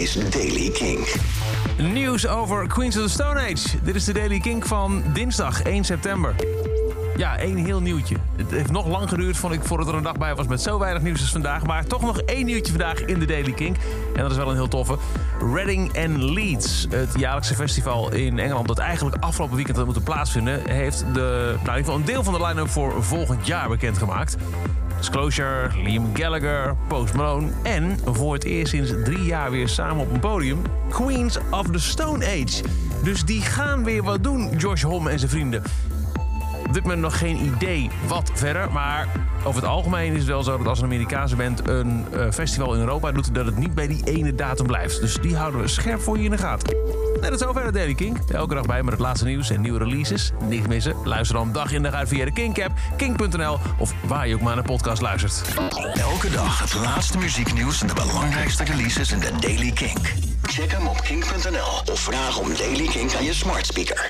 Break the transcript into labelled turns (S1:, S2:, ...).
S1: is Daily King.
S2: Nieuws over Queens of the Stone Age. Dit is de Daily Kink van dinsdag 1 september. Ja, één heel nieuwtje. Het heeft nog lang geduurd vond ik, voordat er een dag bij was met zo weinig nieuws als vandaag. Maar toch nog één nieuwtje vandaag in de Daily Kink. En dat is wel een heel toffe. Reading and Leeds, het jaarlijkse festival in Engeland... dat eigenlijk afgelopen weekend had moeten plaatsvinden... heeft de, nou, in een deel van de line-up voor volgend jaar bekendgemaakt. Disclosure, Liam Gallagher, Post Malone... en voor het eerst sinds drie jaar weer samen op een podium... Queens of the Stone Age. Dus die gaan weer wat doen, Josh Homme en zijn vrienden. Op dit moment nog geen idee wat verder. Maar over het algemeen is het wel zo dat als een Amerikaanse band een eh, festival in Europa doet, dat het niet bij die ene datum blijft. Dus die houden we scherp voor je in de gaten. Net is zover de Daily Kink. Elke dag bij met het laatste nieuws en nieuwe releases. Niks missen. Luister dan dag in dag uit via de Kink-app, of waar je ook maar naar podcast luistert.
S1: Elke dag het laatste muzieknieuws en de belangrijkste releases in de Daily Kink. Check hem op kink.nl of vraag om Daily Kink aan je smart speaker.